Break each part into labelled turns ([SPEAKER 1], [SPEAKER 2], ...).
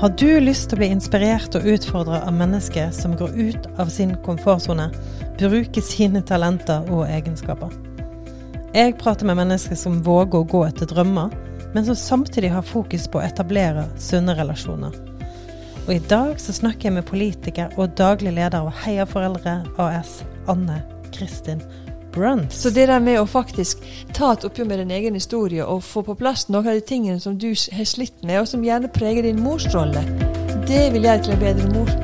[SPEAKER 1] Har du lyst til å bli inspirert og utfordra av mennesker som går ut av sin komfortsone, bruker sine talenter og egenskaper? Jeg prater med mennesker som våger å gå etter drømmer, men som samtidig har fokus på å etablere sunne relasjoner. Og i dag så snakker jeg med politiker og daglig leder av Heia Foreldre AS, Anne Kristin Bruns.
[SPEAKER 2] Så det der med å faktisk ta et oppgjør med din egen historie og få på plass noen av de tingene som du har slitt med, og som gjerne preger din mors rolle, det vil gjøre til en bedre mor.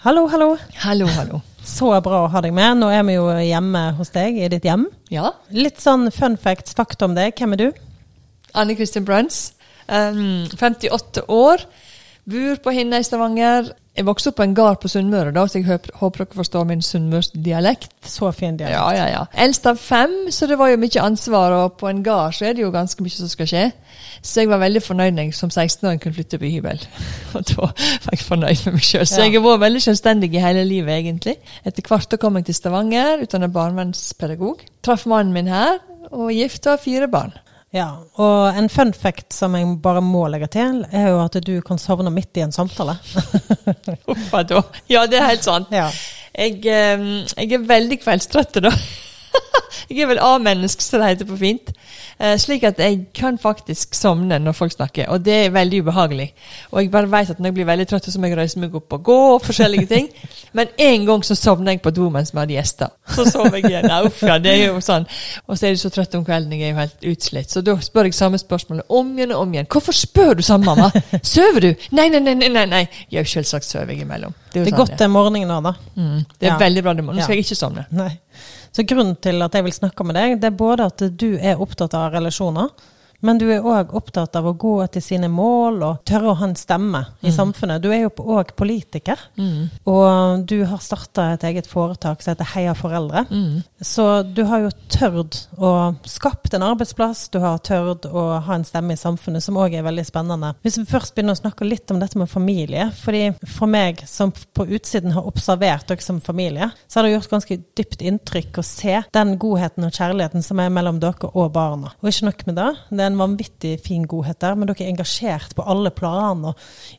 [SPEAKER 1] Hallo, hallo.
[SPEAKER 2] Hallo, hallo.
[SPEAKER 1] Så bra å ha deg med. Nå er vi jo hjemme hos deg, i ditt hjem.
[SPEAKER 2] Ja,
[SPEAKER 1] Litt sånn fun facts, fakta om deg. Hvem er du?
[SPEAKER 2] Anne Kristin Bruns. Um, 58 år. Bor på Hinna i Stavanger. Jeg vokste opp på en gard på Sunnmøre, da, så jeg håper, håper dere forstår min sunnmørsdialekt.
[SPEAKER 1] Så fin dialekt.
[SPEAKER 2] Ja, ja, ja. Eldst av fem, så det var jo mye ansvar, og på en gard så er det jo ganske mye som skal skje. Så jeg var veldig fornøyd når jeg som 16-åring kunne flytte på hybel. Og da var jeg fornøyd med meg sjøl. Så
[SPEAKER 1] Ja.
[SPEAKER 2] jeg har vært veldig selvstendig i hele livet, egentlig. Etter hvert kom jeg til Stavanger, utdannet barnevernspedagog. Traff mannen min her, og gifta fire barn.
[SPEAKER 1] Ja, og en fun fact som jeg bare må legge til, er jo at du kan sovne midt i en samtale.
[SPEAKER 2] Uffa da. Ja, det er helt sant.
[SPEAKER 1] Ja.
[SPEAKER 2] Jeg, eh, jeg er veldig kveldstrøtt, da. jeg er vel A-menneske, som det heter på fint. Eh, slik at jeg kan faktisk sovne når folk snakker, og det er veldig ubehagelig. Og jeg bare vet at når jeg blir veldig trøtt, så må jeg reise meg opp og gå og forskjellige ting. Men en gang så sovna jeg på do mens vi hadde gjester. Så sov jeg igjen. Uff, ja, det er jo sånn. Og så er jeg så trøtt om kvelden, jeg er jo helt utslitt. Så da spør jeg samme spørsmålet om igjen og om igjen. Hvorfor spør du sånn, mamma? Sover du? Nei, nei, nei, nei, nei. nei. Jo, selvsagt sover jeg imellom.
[SPEAKER 1] Det
[SPEAKER 2] er jo
[SPEAKER 1] er
[SPEAKER 2] sånn
[SPEAKER 1] godt den morgenen nå, da.
[SPEAKER 2] Mm, det er
[SPEAKER 1] Ja.
[SPEAKER 2] veldig bra. det Nå skal jeg ikke sovne.
[SPEAKER 1] Nei. Så grunnen til at jeg vil snakke med deg, det er både at du er opptatt av relasjoner, men du er òg opptatt av å gå etter sine mål og tørre å ha en stemme i samfunnet. Du er jo òg politiker, og du har starta et eget foretak som heter Heia Foreldre. Så du har jo tørt å skapt en arbeidsplass, du har tørt å ha en stemme i samfunnet, som òg er veldig spennende. Hvis vi først begynner å snakke litt om dette med familie, fordi for meg som på utsiden har observert dere som familie, så har det gjort ganske dypt inntrykk å se den godheten og kjærligheten som er mellom dere og barna. Og ikke nok med det, det er en vanvittig fin godhet der, men dere er engasjert på alle plan,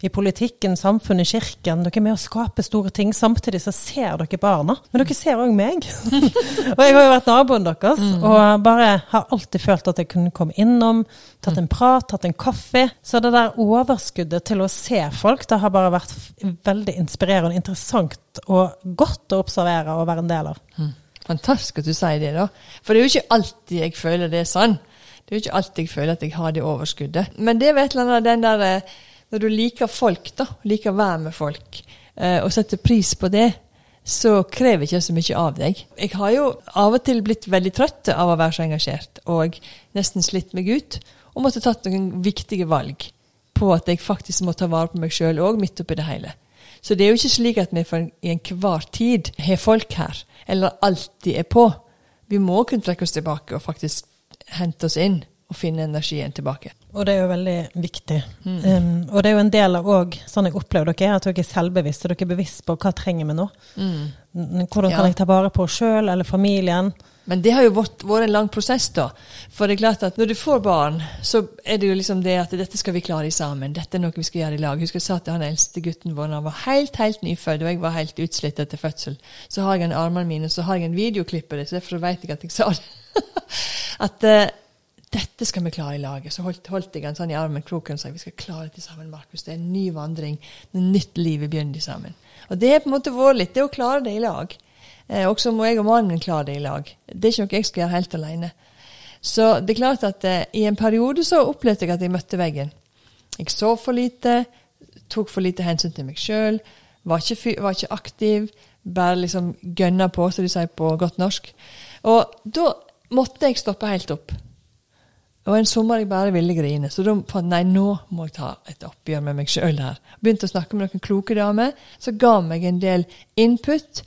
[SPEAKER 1] i politikken, samfunnet, kirken. Dere er med å skape store ting. Samtidig så ser dere barna, men dere ser òg meg. og jeg har jo vært naboen deres, og bare har alltid følt at jeg kunne komme innom, tatt en prat, tatt en kaffe. Så det der overskuddet til å se folk, det har bare vært veldig inspirerende, interessant og godt å observere og være en del av.
[SPEAKER 2] Fantastisk at du sier det, da. For det er jo ikke alltid jeg føler det er sånn. Det er jo ikke alltid jeg føler at jeg har det overskuddet. Men det er et eller annet den der eh, Når du liker folk, da, liker å være med folk, eh, og setter pris på det, så krever ikke så mye av deg. Jeg har jo av og til blitt veldig trøtt av å være så engasjert, og nesten slitt meg ut, og måtte tatt noen viktige valg på at jeg faktisk må ta vare på meg sjøl òg, midt oppi det hele. Så det er jo ikke slik at vi for en- i enhver tid har folk her, eller alltid er på. Vi må kunne trekke oss tilbake og faktisk hente oss inn og finne energien tilbake.
[SPEAKER 1] Og det er jo veldig viktig. Um, og det er jo en del av òg, sånn jeg opplever dere, at dere er selvbevisste. Dere er bevisst på hva trenger vi nå. Mm. Hvordan kan
[SPEAKER 2] Ja.
[SPEAKER 1] jeg ta vare på oss sjøl eller familien?
[SPEAKER 2] Men det har jo vært, vært en lang prosess, da. For det er klart at når du får barn, så er det jo liksom det at dette skal vi klare sammen. Dette er noe vi skal gjøre i lag. Husker jeg sa til han eldste gutten vår, han var helt, helt nyfødt, og jeg var helt utslitt etter fødsel. Så har jeg en armene mine, så har jeg en videoklipp av det, så derfor vet jeg at jeg sa det. at uh, dette skal vi klare i lag. Så holdt, holdt jeg han sånn i armen kroken og sa vi skal klare det sammen, Markus. Det er en ny vandring. Et nytt liv vi begynner sammen. Og det er på en måte vært litt det å klare det i lag. Eh, også må jeg og mannen min klare det i lag. Det er ikke noe jeg skal gjøre helt alene. Så det er klart at eh, i en periode så opplevde jeg at jeg møtte veggen. Jeg sov for lite, tok for lite hensyn til meg sjøl, var, var ikke aktiv, bare liksom gønna på, som de sier på godt norsk. Og da måtte jeg stoppe helt opp. Og en sommer jeg bare ville grine. Så da fant nei, nå må jeg ta et oppgjør med meg sjøl her. Begynte å snakke med noen kloke damer som ga meg en del input.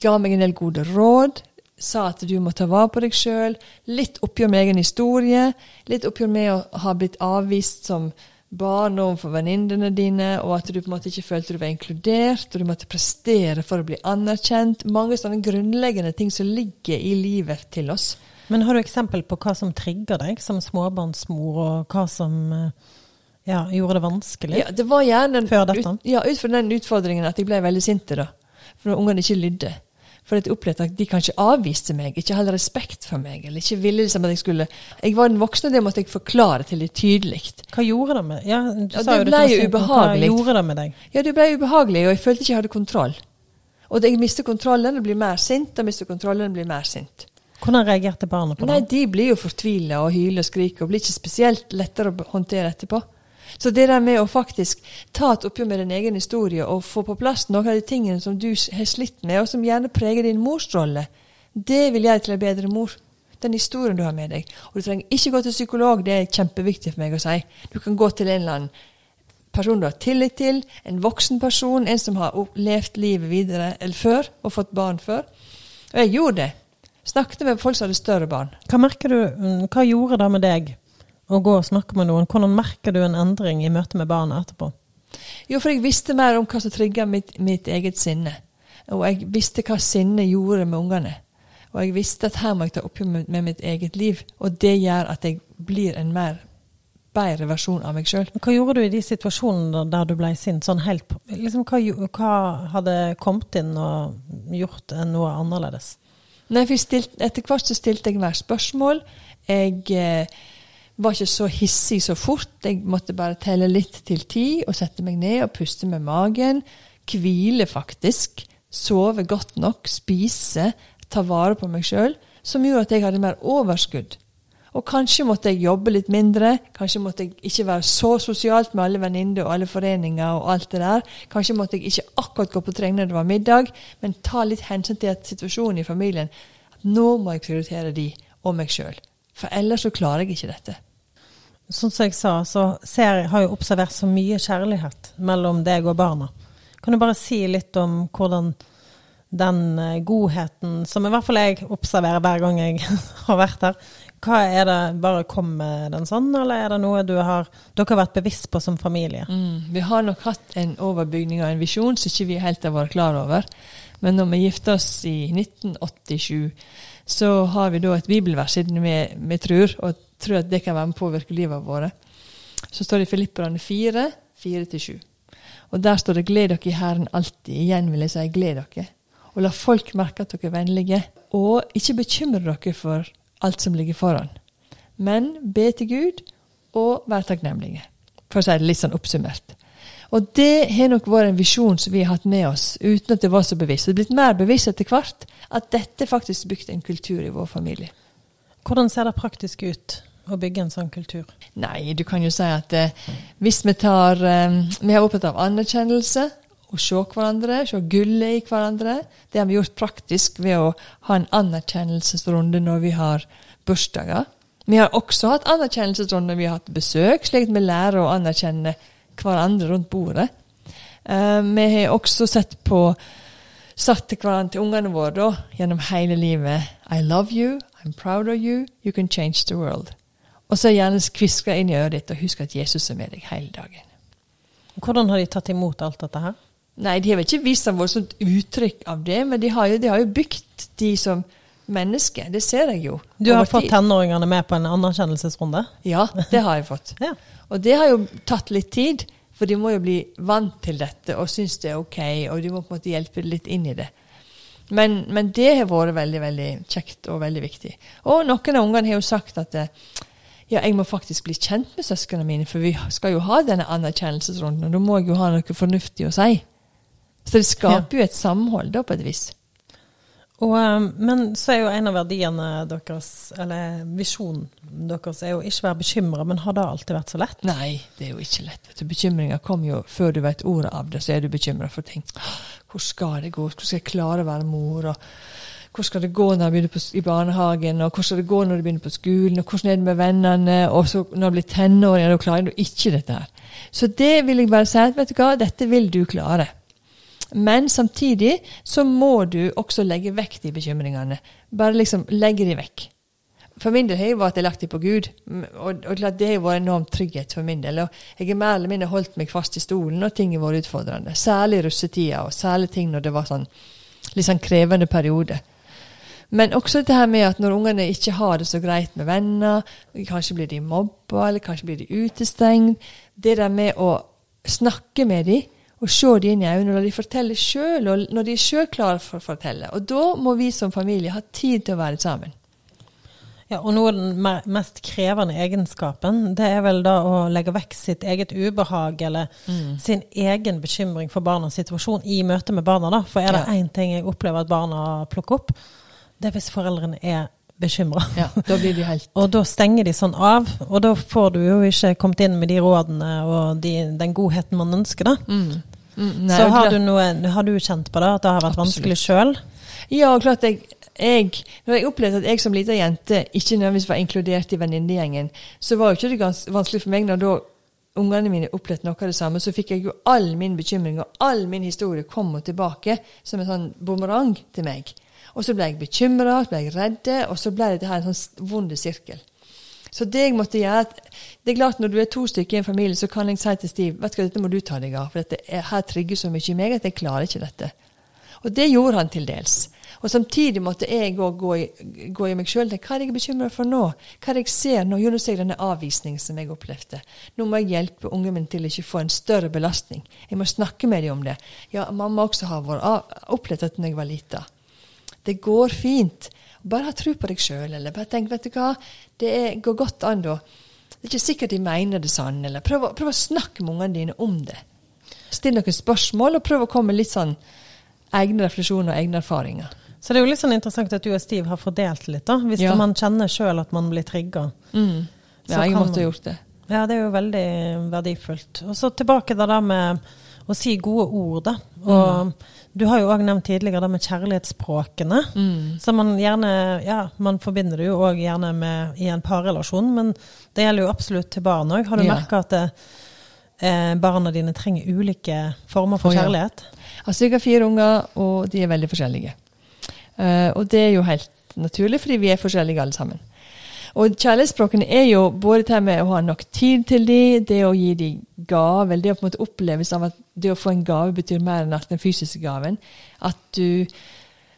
[SPEAKER 2] Ga meg en del gode råd. Sa at du må ta vare på deg sjøl. Litt oppgjør med egen historie. Litt oppgjør med å ha blitt avvist som barn overfor venninnene dine, og at du på en måte ikke følte du var inkludert, og du måtte prestere for å bli anerkjent. Mange sånne grunnleggende ting som ligger i livet til oss.
[SPEAKER 1] Men har du eksempel på hva som trigger deg som småbarnsmor, og hva som eh, ja, gjorde det vanskelig?
[SPEAKER 2] Ja, det var gjerne
[SPEAKER 1] Før dette?
[SPEAKER 2] Ut, ja, ut fra den utfordringen at jeg ble veldig sint da. For når ungene ikke lydde. For jeg opplevde at de kanskje avviste meg, ikke hadde respekt for meg. eller ikke ville liksom at Jeg skulle... Jeg var den voksne, det måtte jeg forklare til dem tydelig.
[SPEAKER 1] Hva gjorde det med Ja, du
[SPEAKER 2] Ja, det ble jo ubehagelig.
[SPEAKER 1] Hva gjorde det med deg?
[SPEAKER 2] Ja, det ble ubehagelig, og jeg følte ikke jeg hadde kontroll. Og jeg mister kontrollen og blir mer sint, og mister kontrollen og blir mer sint.
[SPEAKER 1] Hvordan reagerte barna på det?
[SPEAKER 2] Nei, de blir jo fortvila og hyler og skriker, og blir ikke spesielt lettere å håndtere etterpå. Så det der med å faktisk ta et oppgjør med din egen historie og få på plass noen av de tingene som du har slitt med, og som gjerne preger din mors rolle, det vil gjøre til en bedre mor. Den historien du har med deg. Og du trenger ikke gå til psykolog, det er kjempeviktig for meg å si. Du kan gå til en eller annen person du har tillit til, en voksen person, en som har levd livet videre eller før, og fått barn før. Og jeg gjorde det. Snakket med folk som hadde større barn.
[SPEAKER 1] Hva merker du, mm, hva gjorde det med deg å gå og snakke med noen? Hvordan merker du en endring i møte med barna etterpå?
[SPEAKER 2] Jo, for jeg visste mer om hva som trigga mitt, mitt eget sinne. Og jeg visste hva sinne gjorde med ungene. Og jeg visste at her må jeg ta oppgjør med, med mitt eget liv. Og det gjør at jeg blir en mer bedre versjon av meg sjøl.
[SPEAKER 1] Hva gjorde du i de situasjonene der du ble sint? Sånn helt, liksom, hva, hva hadde kommet inn og gjort noe annerledes?
[SPEAKER 2] Nei, stilt, etter hvert så stilte jeg mer spørsmål. Jeg eh, var ikke så hissig så fort. Jeg måtte bare telle litt til ti og sette meg ned og puste med magen. Hvile, faktisk. Sove godt nok. Spise. Ta vare på meg sjøl. Som gjorde at jeg hadde mer overskudd. Og kanskje måtte jeg jobbe litt mindre. Kanskje måtte jeg ikke være så sosialt med alle venninner og alle foreninger og alt det der. Kanskje måtte jeg ikke akkurat gå på trening når det var middag, men ta litt hensyn til at situasjonen i familien at nå må jeg prioritere de og meg sjøl. For ellers så klarer jeg ikke dette.
[SPEAKER 1] Sånn som jeg sa, så ser, har jeg observert så mye kjærlighet mellom deg og barna. Kan du bare si litt om hvordan den eh, godheten, som i hvert fall jeg observerer hver gang jeg har vært her, hva er det, bare kom med den sånn, eller er det noe har, dere har vært bevisst på som familie?
[SPEAKER 2] Mm, vi har nok hatt en overbygning og en visjon som ikke vi helt har vært klar over. Men når vi gifta oss i 1987, så har vi da et bibelvers siden vi, vi tror, og tror at det kan være med å påvirke livet vårt. Så står det i Filipperne 4, 4-7. Og der står det 'Gled dere i Herren alltid'. Igjen vil jeg si 'gled dere'. Og la folk merke at dere er vennlige. Og ikke bekymre dere for alt som ligger foran. Men be til Gud, og vær takknemlige. For å si det litt sånn oppsummert. Og det har nok vært en visjon som vi har hatt med oss, uten at det var så bevisst. Det er blitt mer bevisst etter hvert at dette faktisk bygde en kultur i vår familie.
[SPEAKER 1] Hvordan ser det praktisk ut å bygge en sånn kultur?
[SPEAKER 2] Nei, du kan jo si at eh, hvis vi tar eh, Vi er opptatt av anerkjennelse. Å se hverandre, se gullet i hverandre. Det har vi gjort praktisk ved å ha en anerkjennelsesrunde når vi har bursdager. Vi har også hatt anerkjennelsesrunde når vi har hatt besøk, slik at vi lærer å anerkjenne hverandre rundt bordet. Eh, vi har også sett på Satt til hverandre til ungene våre da, gjennom hele livet I love you, I'm proud of you, you can change the world. Og så gjerne kviskre inn i øret ditt og husk at Jesus er med deg hele dagen.
[SPEAKER 1] Hvordan har de tatt imot alt dette her?
[SPEAKER 2] Nei, de har vel ikke vist noe voldsomt uttrykk av det, men de har jo, de har jo bygd de som mennesker. Det ser jeg jo.
[SPEAKER 1] Du har fått tenåringene med på en anerkjennelsesrunde?
[SPEAKER 2] Ja, det har jeg fått.
[SPEAKER 1] Ja.
[SPEAKER 2] Og det har jo tatt litt tid, for de må jo bli vant til dette og synes det er ok, og du må på en måte hjelpe litt inn i det. Men, men det har vært veldig veldig kjekt og veldig viktig. Og noen av ungene har jo sagt at eh, ja, jeg må faktisk bli kjent med søsknene mine, for vi skal jo ha denne anerkjennelsesrunden, og da må jeg jo ha noe fornuftig å si. Så det skaper jo et samhold, da, på et vis.
[SPEAKER 1] Og, eh, men så er jo en av verdiene deres, eller visjonen deres, er jo ikke være bekymra, men har det alltid vært så lett?
[SPEAKER 2] Nei, det er jo ikke lett. vet du. Bekymringer kommer jo før du vet ordet av det, så er du bekymra for ting. Hvor skal det gå? Hvordan skal jeg klare å være mor? Og hvor skal det gå når du begynner på, i barnehagen? Og hvor skal det gå når du begynner på skolen? Og hvordan er det med vennene? Og så når du blir tenåring, da klarer du ikke dette her. Så det vil jeg bare si at vet du hva, dette vil du klare. Men samtidig så må du også legge vekk de bekymringene. Bare liksom legge de vekk. for min del har jeg vært delaktig på Gud, og, og det har vært enorm trygghet for min del. Og jeg har mer eller mindre holdt meg fast i stolen når ting har vært utfordrende. Særlig russetida, og særlig ting når det var sånn litt sånn krevende periode. Men også dette her med at når ungene ikke har det så greit med venner, kanskje blir de mobba, eller kanskje blir de utestengt Det der med å snakke med dem og se dem inn i øynene når de forteller sjøl, og når de er sjøl klare for å fortelle. Og da må vi som familie ha tid til å være sammen.
[SPEAKER 1] Ja, og noe av den mest krevende egenskapen, det er vel da å legge vekk sitt eget ubehag eller sin egen bekymring for barnas situasjon i møte med barna. da. For er det
[SPEAKER 2] Ja.
[SPEAKER 1] ting jeg opplever at barna plukker opp, det er hvis foreldrene er bekymra.
[SPEAKER 2] Ja, da blir de helt
[SPEAKER 1] Og da stenger de sånn av, og da får du jo ikke kommet inn med de rådene og de, den godheten man ønsker, da.
[SPEAKER 2] mm. Mm, nei,
[SPEAKER 1] Så har du, noe, har du kjent på det, at det har vært vanskelig sjøl?
[SPEAKER 2] Ja, klart jeg, jeg Når jeg opplevde at jeg som lita jente ikke nødvendigvis var inkludert i venninnegjengen, så var jo ikke det gans vanskelig for meg når da ungene mine opplevde noe av det samme. Så fikk jeg jo all min bekymring og all min historie kom og tilbake som en sånn bumerang til meg. Og så ble jeg bekymra, ble jeg redd, og så ble dette her en sånn vond sirkel. Så det jeg måtte gjøre det er klart Når du er to stykker i en familie, så kan jeg si til Stiv vet du hva, dette må du ta deg av. For dette er, her trigger så mye i meg at jeg klarer ikke dette. Og det gjorde han til dels. Og samtidig måtte jeg òg gå, gå i meg sjøl. Hva er det jeg er bekymra for nå? Hva er det jeg ser nå? Jo, nå ser jeg denne avvisningen som jeg opplevde. Nå må jeg hjelpe ungen min til å ikke få en større belastning. Jeg må snakke med dem om det. Ja, mamma også har vært opplevd dette da jeg var lita. Det går fint. Bare ha tro på deg sjøl, eller bare tenk, vet du hva, det er, går godt an da. Det er ikke sikkert de mener det sånn, eller prøv, prøv å snakke med ungene dine om det. Still noen spørsmål, og prøv å komme med litt sånn egne refleksjoner og egne erfaringer.
[SPEAKER 1] Så det er jo litt sånn interessant at du og Stiv har fordelt litt, da. Hvis
[SPEAKER 2] Ja.
[SPEAKER 1] man kjenner sjøl at man blir trigga.
[SPEAKER 2] Mm. Ja, jeg måtte ha gjort det.
[SPEAKER 1] Ja, det er jo veldig verdifullt. Og så tilbake til det med å si gode ord, da. Og du har jo òg nevnt tidligere det med kjærlighetsspråkene. Så man gjerne Ja, man forbinder det jo òg gjerne med i en parrelasjon, men det gjelder jo absolutt til barn òg. Har du
[SPEAKER 2] Ja.
[SPEAKER 1] merka at det, eh, barna dine trenger ulike former for
[SPEAKER 2] ja.
[SPEAKER 1] kjærlighet?
[SPEAKER 2] Altså, jeg har fire unger, og de er veldig forskjellige. Uh, og det er jo helt naturlig, fordi vi er forskjellige alle sammen. Og kjærlighetsspråkene er jo både det med å ha nok tid til dem, det å gi dem gaver, det å på en måte oppleves av at det å få en gave betyr mer enn den fysiske gaven. At du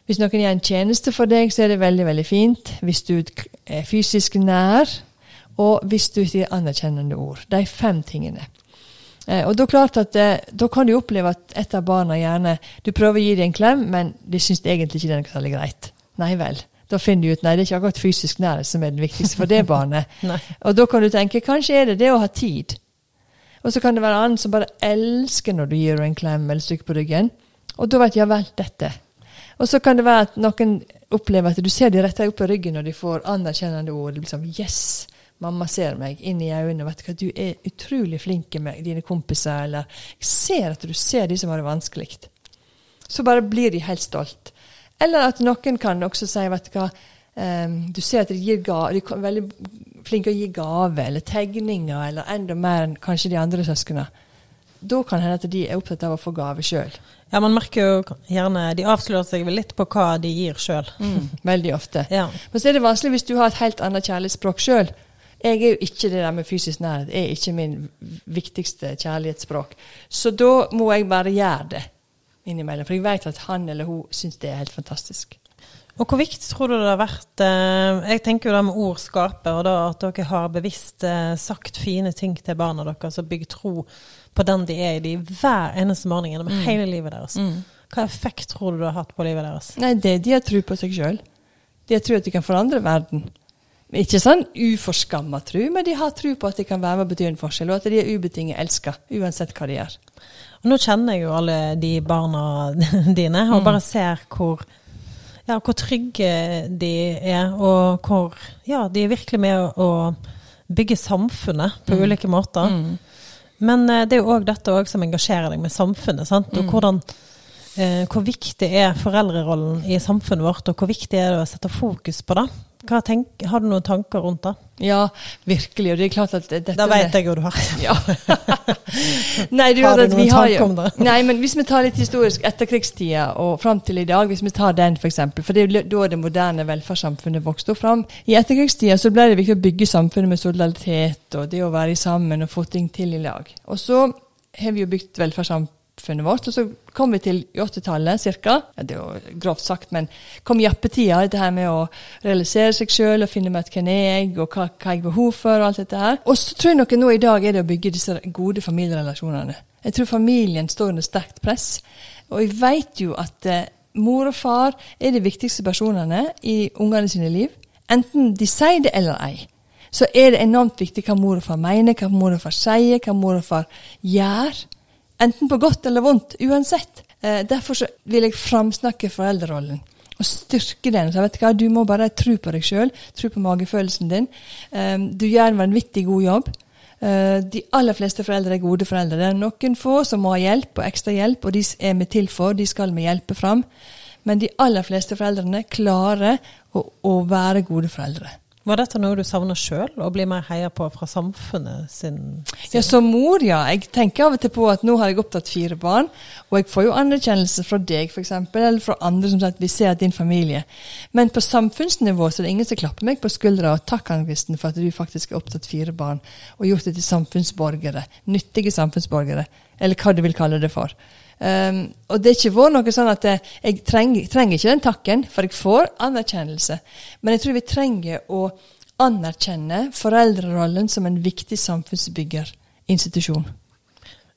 [SPEAKER 2] Hvis noen gjør en tjeneste for deg, så er det veldig, veldig fint. Hvis du er fysisk nær, og hvis du sier anerkjennende ord. De fem tingene. Eh, og da, klart at, eh, da kan du oppleve at et av barna gjerne Du prøver å gi dem en klem, men de syns egentlig ikke det er noe særlig greit. Nei vel. Da finner du ut nei, det er ikke akkurat fysisk nærhet som er det viktigste for det barnet. Og da kan du tenke kanskje er det det å ha tid. Og så kan det være annen som bare elsker når du gir henne en klem eller et stykke på ryggen. Og da vet ja vel, dette. Og så kan det være at noen opplever at du ser de retter opp på ryggen når de får anerkjennende ord. liksom, Yes! Mamma ser meg inn i øynene. vet Du hva, du er utrolig flink med dine kompiser. Eller jeg ser at du ser de som har det vanskelig. Så bare blir de helt stolt. Eller at noen kan også si vet du hva, Um, du ser at de gir ga, de er veldig flinke å gi gave eller tegninger, eller enda mer enn kanskje de andre søsknene. Da kan det hende at de er opptatt av å få gave sjøl.
[SPEAKER 1] Ja, man merker jo gjerne De avslører seg vel litt på hva de gir sjøl.
[SPEAKER 2] Veldig ofte.
[SPEAKER 1] Ja.
[SPEAKER 2] Men så er det vanskelig hvis du har et helt annet kjærlighetsspråk sjøl. Jeg er jo ikke det der med fysisk nærhet. Det er ikke min viktigste kjærlighetsspråk. Så da må jeg bare gjøre det innimellom. For jeg vet at han eller hun syns det er helt fantastisk.
[SPEAKER 1] Og hvor viktig tror du det har vært eh, Jeg tenker jo det med ord skaper, og da at dere har bevisst eh, sagt fine ting til barna deres og bygd tro på den de er i de hver eneste morgen gjennom hele livet deres. Hva effekt tror du det har hatt på livet deres?
[SPEAKER 2] Nei, det, de har tro på seg sjøl. De har tro at de kan forandre verden. Ikke sånn uforskamma tro, men de har tro på at de kan være med og bety en forskjell, og at de er ubetinget elska, uansett hva de gjør.
[SPEAKER 1] Nå kjenner jeg jo alle de barna dine, og bare ser hvor ja, hvor trygge de er, og hvor ja, de er virkelig med å, bygge samfunnet på ulike måter. Men eh, det er jo òg dette også som engasjerer deg med samfunnet. Sant? Og hvordan, eh, hvor viktig er foreldrerollen i samfunnet vårt, og hvor viktig er det å sette fokus på det? Tenk, har du noen tanker rundt det?
[SPEAKER 2] Ja, virkelig. Og det er klart at dette
[SPEAKER 1] Da vet jeg jo du har.
[SPEAKER 2] Ja. nei, du
[SPEAKER 1] Har du noen
[SPEAKER 2] har
[SPEAKER 1] tanker
[SPEAKER 2] jo
[SPEAKER 1] om det?
[SPEAKER 2] Nei, men hvis vi tar litt historisk etterkrigstida og fram til i dag, hvis vi tar den f.eks., for, eksempel, for det er jo da det moderne velferdssamfunnet vokste fram. I etterkrigstida så ble det viktig å bygge samfunnet med solidaritet og det å være sammen og få ting til i lag. Og så har vi jo bygd velferdssamfunnet vårt, og så kom vi til 80-tallet ca. Ja, det er jo grovt sagt, men kom jappetida, dette her med å realisere seg sjøl og finne ut hvem er jeg, og hva, hva jeg har behov for, og alt dette her. Og så tror jeg noe nå i dag er det å bygge disse gode familierelasjonene. Jeg tror familien står under sterkt press, og jeg vet jo at eh, mor og far er de viktigste personene i ungene sine liv. Enten de sier det eller ei så er det enormt viktig hva mor og far mener, hva mor og far sier, hva mor og far gjør. Enten på godt eller vondt, uansett. Eh, derfor vil jeg framsnakke foreldrerollen og styrke den. Så vet du, hva, du må bare tro på deg sjøl, tro på magefølelsen din. Eh, du gjør en vanvittig god jobb. Eh, de aller fleste foreldre er gode foreldre. Det er noen få som må ha hjelp og ekstra hjelp, og de er vi til for, de skal vi hjelpe fram. Men de aller fleste foreldrene klarer å, å være gode foreldre.
[SPEAKER 1] Var dette noe du savner sjøl, å bli mer heia på fra samfunnet sin
[SPEAKER 2] Ja, Som mor, ja. Jeg tenker av og til på at nå har jeg opptatt fire barn, og jeg får jo anerkjennelse fra deg f.eks., eller fra andre som sier at vi ser din familie. Men på samfunnsnivå så er det ingen som klapper meg på skuldra og takker Ann-Kristen for at du faktisk har opptatt fire barn og gjort det til samfunnsborgere. Nyttige samfunnsborgere, eller hva du vil kalle det for. Um, og det er ikke vært noe sånn at jeg, jeg trenger, trenger, ikke den takken, for jeg får anerkjennelse. Men jeg tror vi trenger å anerkjenne foreldrerollen som en viktig samfunnsbyggerinstitusjon.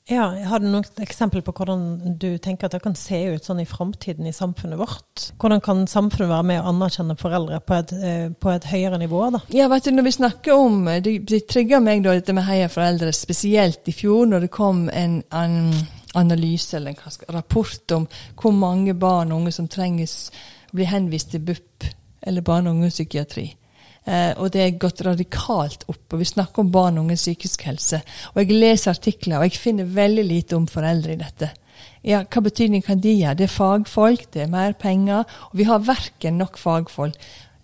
[SPEAKER 1] Ja, Har du noen eksempel på hvordan du tenker at det kan se ut sånn i framtiden i samfunnet vårt? Hvordan kan samfunnet være med å anerkjenne foreldre på et, eh, på et høyere nivå? da?
[SPEAKER 2] Ja, vet du, når vi snakker om, Det, det trigger meg da dette med Heia foreldre, spesielt i fjor, når det kom en, en analyse eller en rapport om hvor mange barn og unge som trenges å bli henvist til BUP, eller barne- og ungepsykiatri. Eh, og det er gått radikalt opp. og Vi snakker om barn og unges psykisk helse. Og jeg leser artikler, og jeg finner veldig lite om foreldre i dette. Ja, Hva betydning kan de gjøre? Det er fagfolk, det er mer penger. Og vi har verken nok fagfolk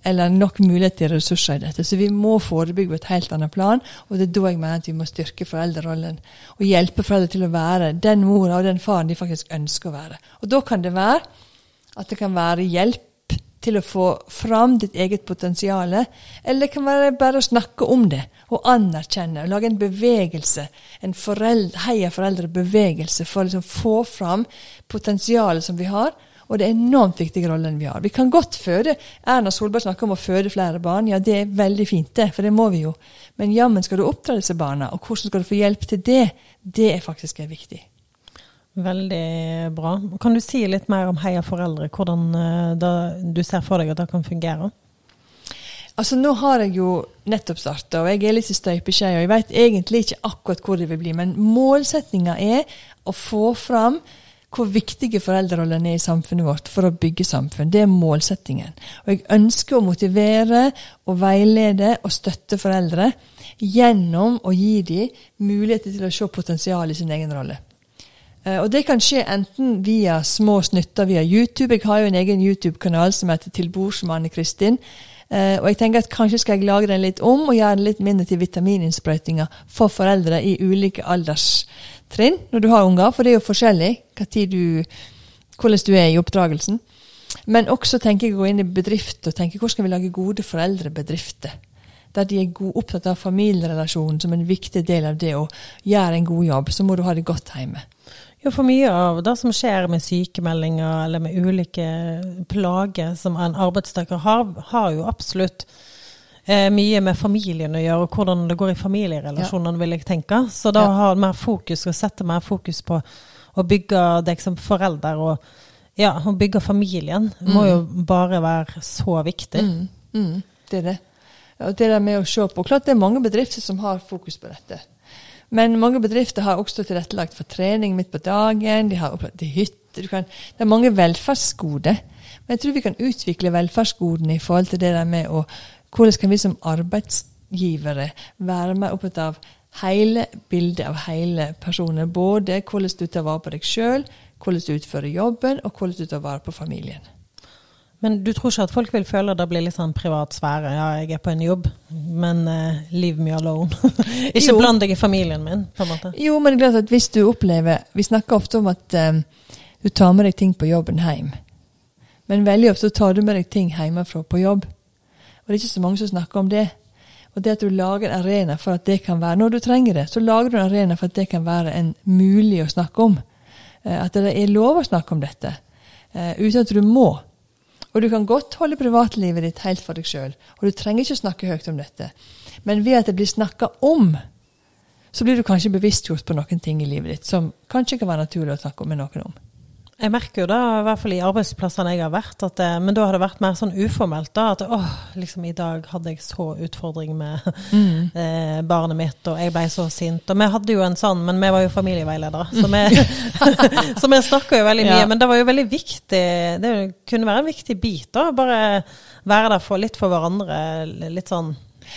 [SPEAKER 2] eller nok mulighet til ressurser i dette. Så vi må forebygge på et helt annet plan. Og det er da jeg mener at vi må styrke foreldrerollen. Og hjelpe foreldre til å være den mora og den faren de faktisk ønsker å være. Og da kan det være at det kan være hjelp til å få fram ditt eget potensial. Eller det kan være bare å snakke om det og anerkjenne. og Lage en bevegelse, en foreldre, heia foreldre-bevegelse for å liksom få fram potensialet som vi har. Og det er enormt viktig rollen vi har. Vi kan godt føde. Erna Solberg snakker om å føde flere barn. Ja, det er veldig fint, det, for det må vi jo. Men jammen skal du oppdra disse barna, og hvordan skal du få hjelp til det? Det er faktisk viktig.
[SPEAKER 1] Veldig bra. Kan du si litt mer om Heia foreldre, hvordan eh, du ser for deg at det kan fungere?
[SPEAKER 2] Altså Nå har jeg jo nettopp starta, og jeg er litt i støpeskjea. Jeg vet egentlig ikke akkurat hvor det vil bli, men målsettinga er å få fram hvor viktige foreldrerollene er i samfunnet vårt for å bygge samfunn. Det er målsettingen. Og jeg ønsker å motivere og veilede og støtte foreldre gjennom å gi dem muligheter til å se potensial i sin egen rolle. Eh, og det kan skje enten via små snutter via YouTube. Jeg har jo en egen YouTube-kanal som heter Til bords med Anne Kristin. Uh, og jeg tenker at kanskje skal jeg lage den litt om og gjøre den litt mindre til vitamininnsprøytinger for foreldre i ulike alderstrinn når du har unger, for det er jo forskjellig du, hvordan du er i oppdragelsen. Men også tenker jeg å gå inn i bedrift og tenke hvordan skal vi lage gode foreldrebedrifter. Der de er opptatt av familierelasjonen som en viktig del av det å gjøre en god jobb. Så må du ha det godt hjemme.
[SPEAKER 1] Jo, for mye av det som skjer med sykemeldinger eller med ulike plager som en arbeidstaker har, har jo absolutt eh, mye med familien å gjøre, og hvordan det går i familierelasjonene, ja. vil jeg tenke. Så da ja. ha mer fokus, og sette mer fokus på å bygge deg som forelder, og ja, å bygge familien, mm. må jo bare være så viktig.
[SPEAKER 2] Mm. Mm. Det er det. Og det der med å se på Klart det er mange bedrifter som har fokus på dette. Men mange bedrifter har også tilrettelagt for trening midt på dagen. De har opplagt hytter. Kan, det er mange velferdsgoder. Men jeg tror vi kan utvikle velferdsgodene i forhold til det der med å Hvordan kan vi som arbeidsgivere være mer opptatt av hele bildet av hele personen? Både hvordan du tar vare på deg sjøl, hvordan du utfører jobben, og hvordan du tar vare på familien.
[SPEAKER 1] Men du tror ikke at folk vil føle at det blir litt sånn privat sfære? Ja, jeg er på en jobb, men uh, leave me alone. ikke
[SPEAKER 2] Jo.
[SPEAKER 1] bland deg i familien min, på en måte.
[SPEAKER 2] Jo, men det er klart at hvis du opplever Vi snakker ofte om at um, du tar med deg ting på jobben hjem. Men veldig ofte tar du med deg ting hjemmefra på jobb. Og det er ikke så mange som snakker om det. Og det at du lager en arena for at det kan være Når du trenger det, så lager du en arena for at det kan være en mulig å snakke om. Eh, At det er lov å snakke om dette. eh, Uten at du må. Og du kan godt holde privatlivet ditt helt for deg sjøl. Og du trenger ikke å snakke høyt om dette. Men ved at det blir snakka om, så blir du kanskje bevisstgjort på noen ting i livet ditt som kanskje kan være naturlig å snakke med noen om.
[SPEAKER 1] Jeg merker jo da, i hvert fall i arbeidsplassene jeg har vært, at det, men da har det vært mer sånn uformelt. da, At åh, liksom i dag hadde jeg så utfordring med eh, barnet mitt, og jeg ble så sint. Og vi hadde jo en sånn, men vi var jo familieveiledere, så vi, så vi snakka jo veldig mye.
[SPEAKER 2] Ja.
[SPEAKER 1] Men det var jo veldig viktig, det kunne være en viktig bit, da. Bare være der for litt for hverandre, litt sånn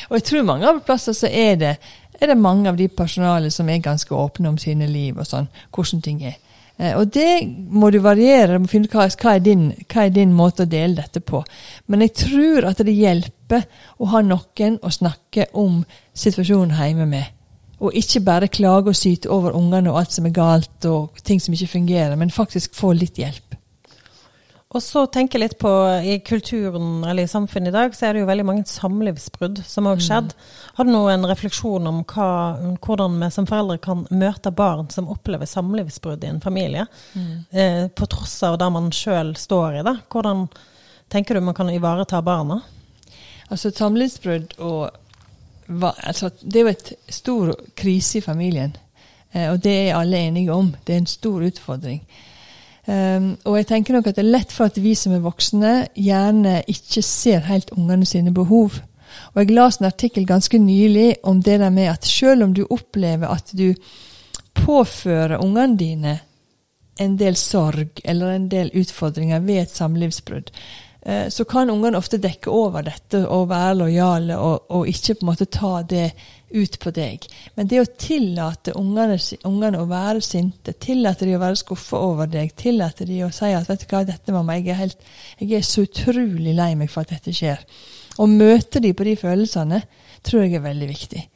[SPEAKER 2] Og jeg tror mange arbeidsplasser så er det, er det mange av de personalet som er ganske åpne om sine liv og sånn, hvordan ting er. Eh, Og det må du variere, du må finne ut hva, hva, er din, måte å dele dette på. Men jeg tror at det hjelper å ha noen å snakke om situasjonen hjemme med. Og ikke bare klage og syte over ungene og alt som er galt og ting som ikke fungerer, men faktisk få litt hjelp.
[SPEAKER 1] Og så tenker jeg litt på i kulturen eller i samfunnet i dag, så er det jo veldig mange samlivsbrudd som har skjedd. Har du noen refleksjon om hva, hvordan vi som foreldre kan møte barn som opplever samlivsbrudd i en familie, eh, på tross av det man sjøl står i? det? Hvordan tenker du man kan ivareta barna?
[SPEAKER 2] Altså samlivsbrudd og altså, Det er jo et stor krise i familien. Eh, og det er alle enige om. Det er en stor utfordring. Um, og jeg tenker nok at det er lett for at vi som er voksne, gjerne ikke ser helt ungene sine behov. Og jeg leste en artikkel ganske nylig om det der med at selv om du opplever at du påfører ungene dine en del sorg eller en del utfordringer ved et samlivsbrudd, eh, så kan ungene ofte dekke over dette og være lojale og, og ikke på en måte ta det ut på deg. Men det å tillate ungene, ungene å være sinte, tillate de å være skuffa over deg, tillate de å si at vet du hva, dette mamma, jeg er, helt, jeg er så utrolig lei meg for at dette skjer. Å møte de på de følelsene tror jeg er veldig viktig.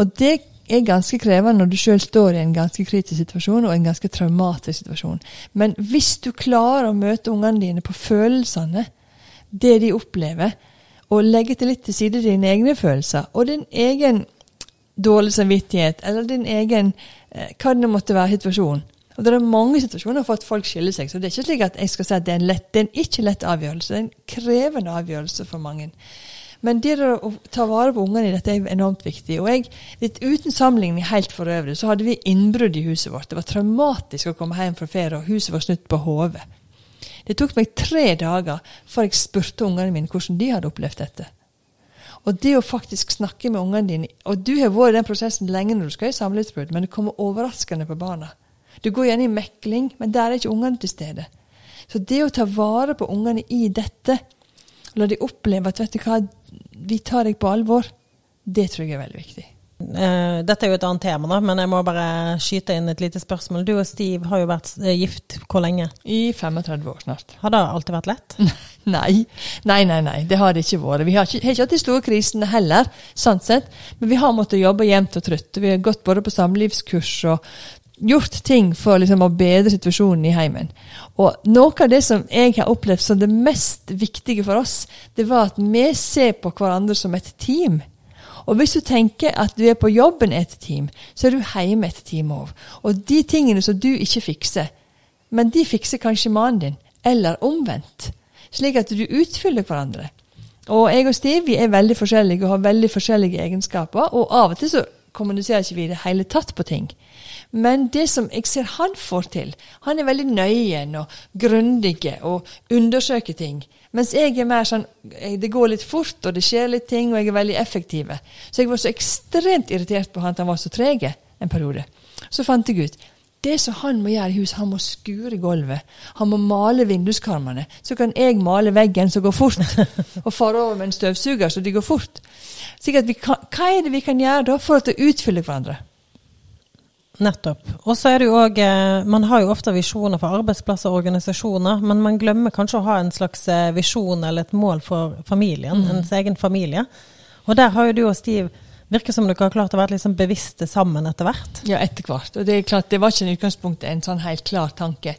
[SPEAKER 2] Og det er ganske krevende når du sjøl står i en ganske kritisk situasjon og en ganske traumatisk situasjon. Men hvis du klarer å møte ungene dine på følelsene, det de opplever, og legge til litt til side dine egne følelser og din egen dårlig samvittighet, eller din egen eh, hva det måtte være situasjonen. Og Det er mange situasjoner for at folk skiller seg, så det er ikke slik at jeg skal si at det er en lett, det er en ikke lett avgjørelse. Det er en krevende avgjørelse for mange. Men det å ta vare på ungene i dette er enormt viktig. Og jeg, litt uten sammenligning helt for øvrig, så hadde vi innbrudd i huset vårt. Det var traumatisk å komme hjem fra ferie, og huset var snudd på hodet. Det tok meg tre dager før jeg spurte ungene mine hvordan de hadde opplevd dette. Og det å faktisk snakke med ungene dine Og du har vært i den prosessen lenge når du skal i samlivsbrudd, men det kommer overraskende på barna. Du går gjerne i mekling, men der er ikke ungene til stede. Så det å ta vare på ungene i dette, la de oppleve at vet du hva, vi tar deg på alvor, det tror jeg er veldig viktig.
[SPEAKER 1] Eh, dette er jo et annet tema, da, men jeg må bare skyte inn et lite spørsmål. Du og Steve har jo vært eh, gift hvor lenge?
[SPEAKER 2] I 35 år snart.
[SPEAKER 1] Har det alltid vært lett?
[SPEAKER 2] Nei, nei, nei, nei, det har det ikke vært. Vi har ikke, har ikke hatt de store krisene heller, sant sett. Men vi har måttet jobbe jevnt og trutt. Vi har gått både på samlivskurs og gjort ting for liksom, å bedre situasjonen i heimen. Og noe av det som jeg har opplevd som det mest viktige for oss, det var at vi ser på hverandre som et team. Og hvis du tenker at du er på jobben et team, så er du hjemme et team òg. Og de tingene som du ikke fikser, men de fikser kanskje mannen din, eller omvendt. Slik at du utfyller hverandre. Og jeg og Steve vi er veldig forskjellige og har veldig forskjellige egenskaper. Og av og til så kommuniserer ikke vi i det hele tatt på ting. Men det som jeg ser han får til Han er veldig nøye og grundig og undersøker ting. Mens jeg er mer sånn eh, Det går litt fort, og det skjer litt ting, og jeg er veldig effektiv. Så jeg var så ekstremt irritert på han at han var så treg en periode. Så fant jeg ut det som han må gjøre i huset, han må skure gulvet. Han må male vinduskarmene. Så kan jeg male veggen som går fort. Og fare over med en støvsuger så de går fort. Kan, hva er det vi kan gjøre da for å utfylle hverandre?
[SPEAKER 1] Nettopp. Og så er det jo òg Man har jo ofte visjoner for arbeidsplasser og organisasjoner, men man glemmer kanskje å ha en slags eh, visjon eller et mål for familien,
[SPEAKER 2] Mm.
[SPEAKER 1] ens egen familie. Og der har jo du og Stiv Virker som dere har klart å være sånn bevisste sammen etter hvert.
[SPEAKER 2] Ja, etter hvert. Og det er klart, det var ikke i utgangspunktet en sånn helt klar tanke.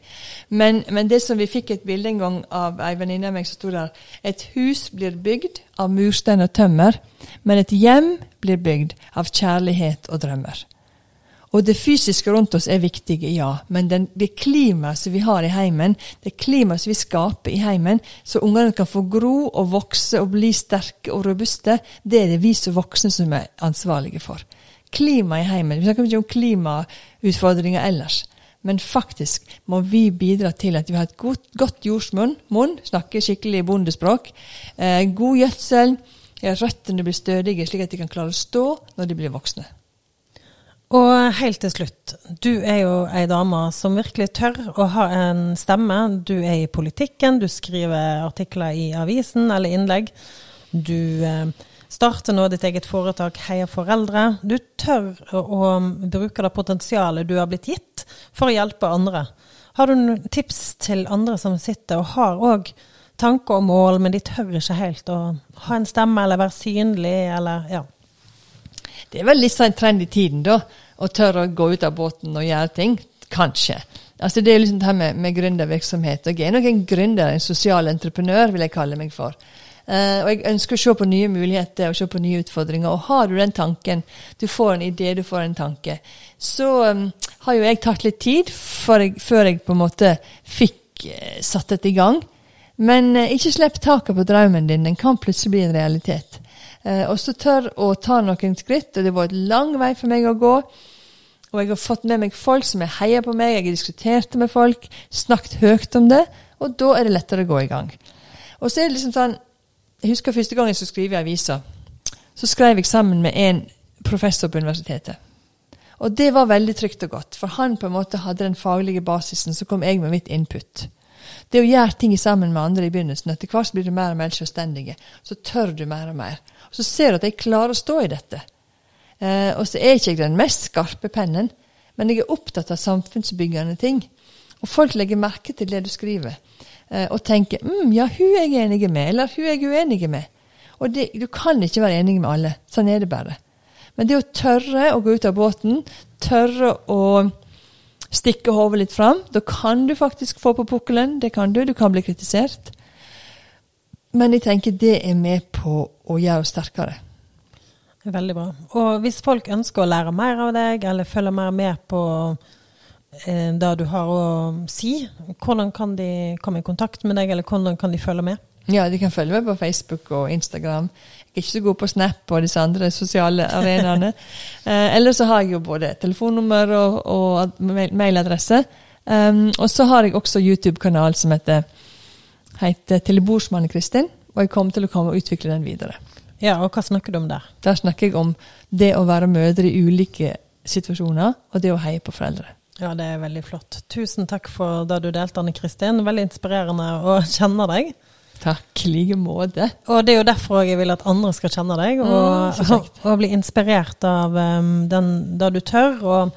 [SPEAKER 2] Men, men det som vi fikk et bilde en gang av ei venninne av meg som sto der Et hus blir bygd av murstein og tømmer, men et hjem blir bygd av kjærlighet og drømmer. Og det fysiske rundt oss er viktig, ja, men den, det klimaet som vi har i heimen, det klimaet som vi skaper i heimen, så ungene kan få gro og vokse og bli sterke og robuste, det er det vi som voksne som er ansvarlige for. Klima i heimen. Vi snakker ikke om klimautfordringer ellers. Men faktisk må vi bidra til at vi har et godt, godt jordsmonn, snakker skikkelig bondespråk, eh, god gjødsel, røttene blir stødige slik at de kan klare å stå når de blir voksne.
[SPEAKER 1] Og helt til slutt, du er jo ei dame som virkelig tør å ha en stemme. Du er i politikken, du skriver artikler i avisen eller innlegg. Du eh, starter nå ditt eget foretak Heia foreldre. Du tør å, bruke det potensialet du har blitt gitt for å hjelpe andre. Har du noen tips til andre som sitter og har òg tanker og mål, men de tør ikke helt å ha en stemme eller være synlig eller ja.
[SPEAKER 2] Det er vel litt sånn trend i tiden, da. Å tørre å gå ut av båten og gjøre ting. Kanskje. Altså Det er liksom det her med, med gründervirksomhet. Jeg er nok en gründer, en sosial entreprenør, vil jeg kalle meg for. Uh, og jeg ønsker å se på nye muligheter og se på nye utfordringer. Og har du den tanken, du får en idé, du får en tanke, så um, har jo jeg tatt litt tid jeg, før jeg på en måte fikk uh, satt dette i gang. Men uh, ikke slipp taket på drømmen din. Den kan plutselig bli en realitet. Eh, og så tør å ta noen skritt, og det var et lang vei for meg å gå. Og jeg har fått med meg folk som har heia på meg, jeg har diskutert det med folk, snakket høyt om det, og da er det lettere å gå i gang. Og så er det liksom sånn Jeg husker første gang jeg skulle skrive i avisa. Så skrev jeg sammen med en professor på universitetet. Og det var veldig trygt og godt, for han på en måte hadde den faglige basisen, så kom jeg med mitt input. Det å gjøre ting sammen med andre i begynnelsen, etter hvert blir du mer og mer selvstendige. Så tør du mer og mer. Så ser du at jeg klarer å stå i dette. Eh, og så er ikke jeg den mest skarpe pennen, men jeg er opptatt av samfunnsbyggende ting. Og folk legger merke til det du skriver, eh, og tenker mm, ja, hun er jeg enig med, eller hun er jeg uenig med. Og det, du kan ikke være enig med alle. Sånn er det bare. Men det å tørre å gå ut av båten, tørre å stikke hodet litt fram, da kan du faktisk få på pukkelen. Det kan du. Du kan bli kritisert. Men jeg tenker det er med på å gjøre oss sterkere.
[SPEAKER 1] Veldig bra. Og hvis folk ønsker å lære mer av deg, eller følge mer med på eh, det du har å si, hvordan kan de komme i kontakt med deg, eller hvordan kan de følge med?
[SPEAKER 2] Ja, de kan følge meg på Facebook og Instagram. Jeg er ikke så god på Snap og disse andre sosiale arenaene. eh, ellers så har jeg jo både telefonnummer og, og mailadresse. Um, og så har jeg også YouTube-kanal som heter, heter Telebordsmannen Kristin. Og jeg kommer til å komme og utvikle den videre.
[SPEAKER 1] Ja, og hva snakker du om der?
[SPEAKER 2] Der snakker jeg om det å være mødre i ulike situasjoner, og det å heie på foreldre.
[SPEAKER 1] Ja, det er veldig flott. Tusen takk for det du delte, Anne Kristin. Veldig inspirerende å kjenne deg.
[SPEAKER 2] Takk i like måte.
[SPEAKER 1] Og det er jo derfor jeg vil at andre skal kjenne deg, og,
[SPEAKER 2] Mm,
[SPEAKER 1] og, og bli inspirert av um, den, det du tør, og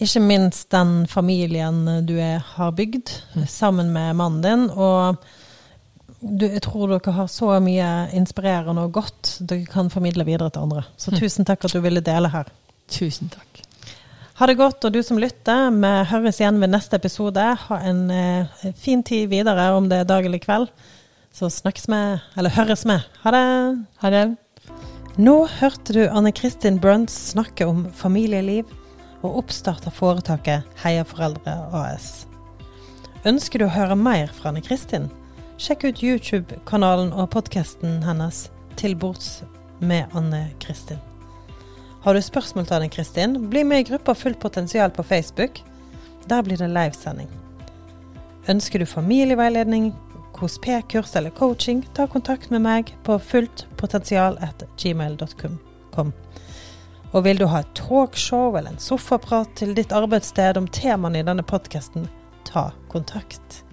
[SPEAKER 1] ikke minst den familien du er, har bygd sammen med mannen din. Og du, jeg tror dere har så mye inspirerende og godt dere kan formidle videre til andre. Så tusen takk at du ville dele her.
[SPEAKER 2] Tusen takk.
[SPEAKER 1] Ha det godt, og du som lytter, vi høres igjen ved neste episode. Ha en eh, fin tid videre, om det er dag eller kveld. Så snakkes vi, eller høres vi. Ha det!
[SPEAKER 2] Ha det.
[SPEAKER 1] Nå hørte du Anne Kristin Bruns snakke om familieliv og oppstart av foretaket Heia Foreldre AS. Ønsker du å høre mer fra Anne Kristin? Sjekk ut YouTube-kanalen og podkasten hennes Til bords med Anne Kristin. Har du spørsmål til Anne Kristin, bli med i gruppa Fullt potensial på Facebook. Der blir det livesending. Ønsker du familieveiledning, KSP-kurs eller coaching, ta kontakt med meg på fulltpotensial.gmail.com. Og vil du ha et talkshow eller en sofaprat til ditt arbeidssted om temaene i denne podkasten, ta kontakt.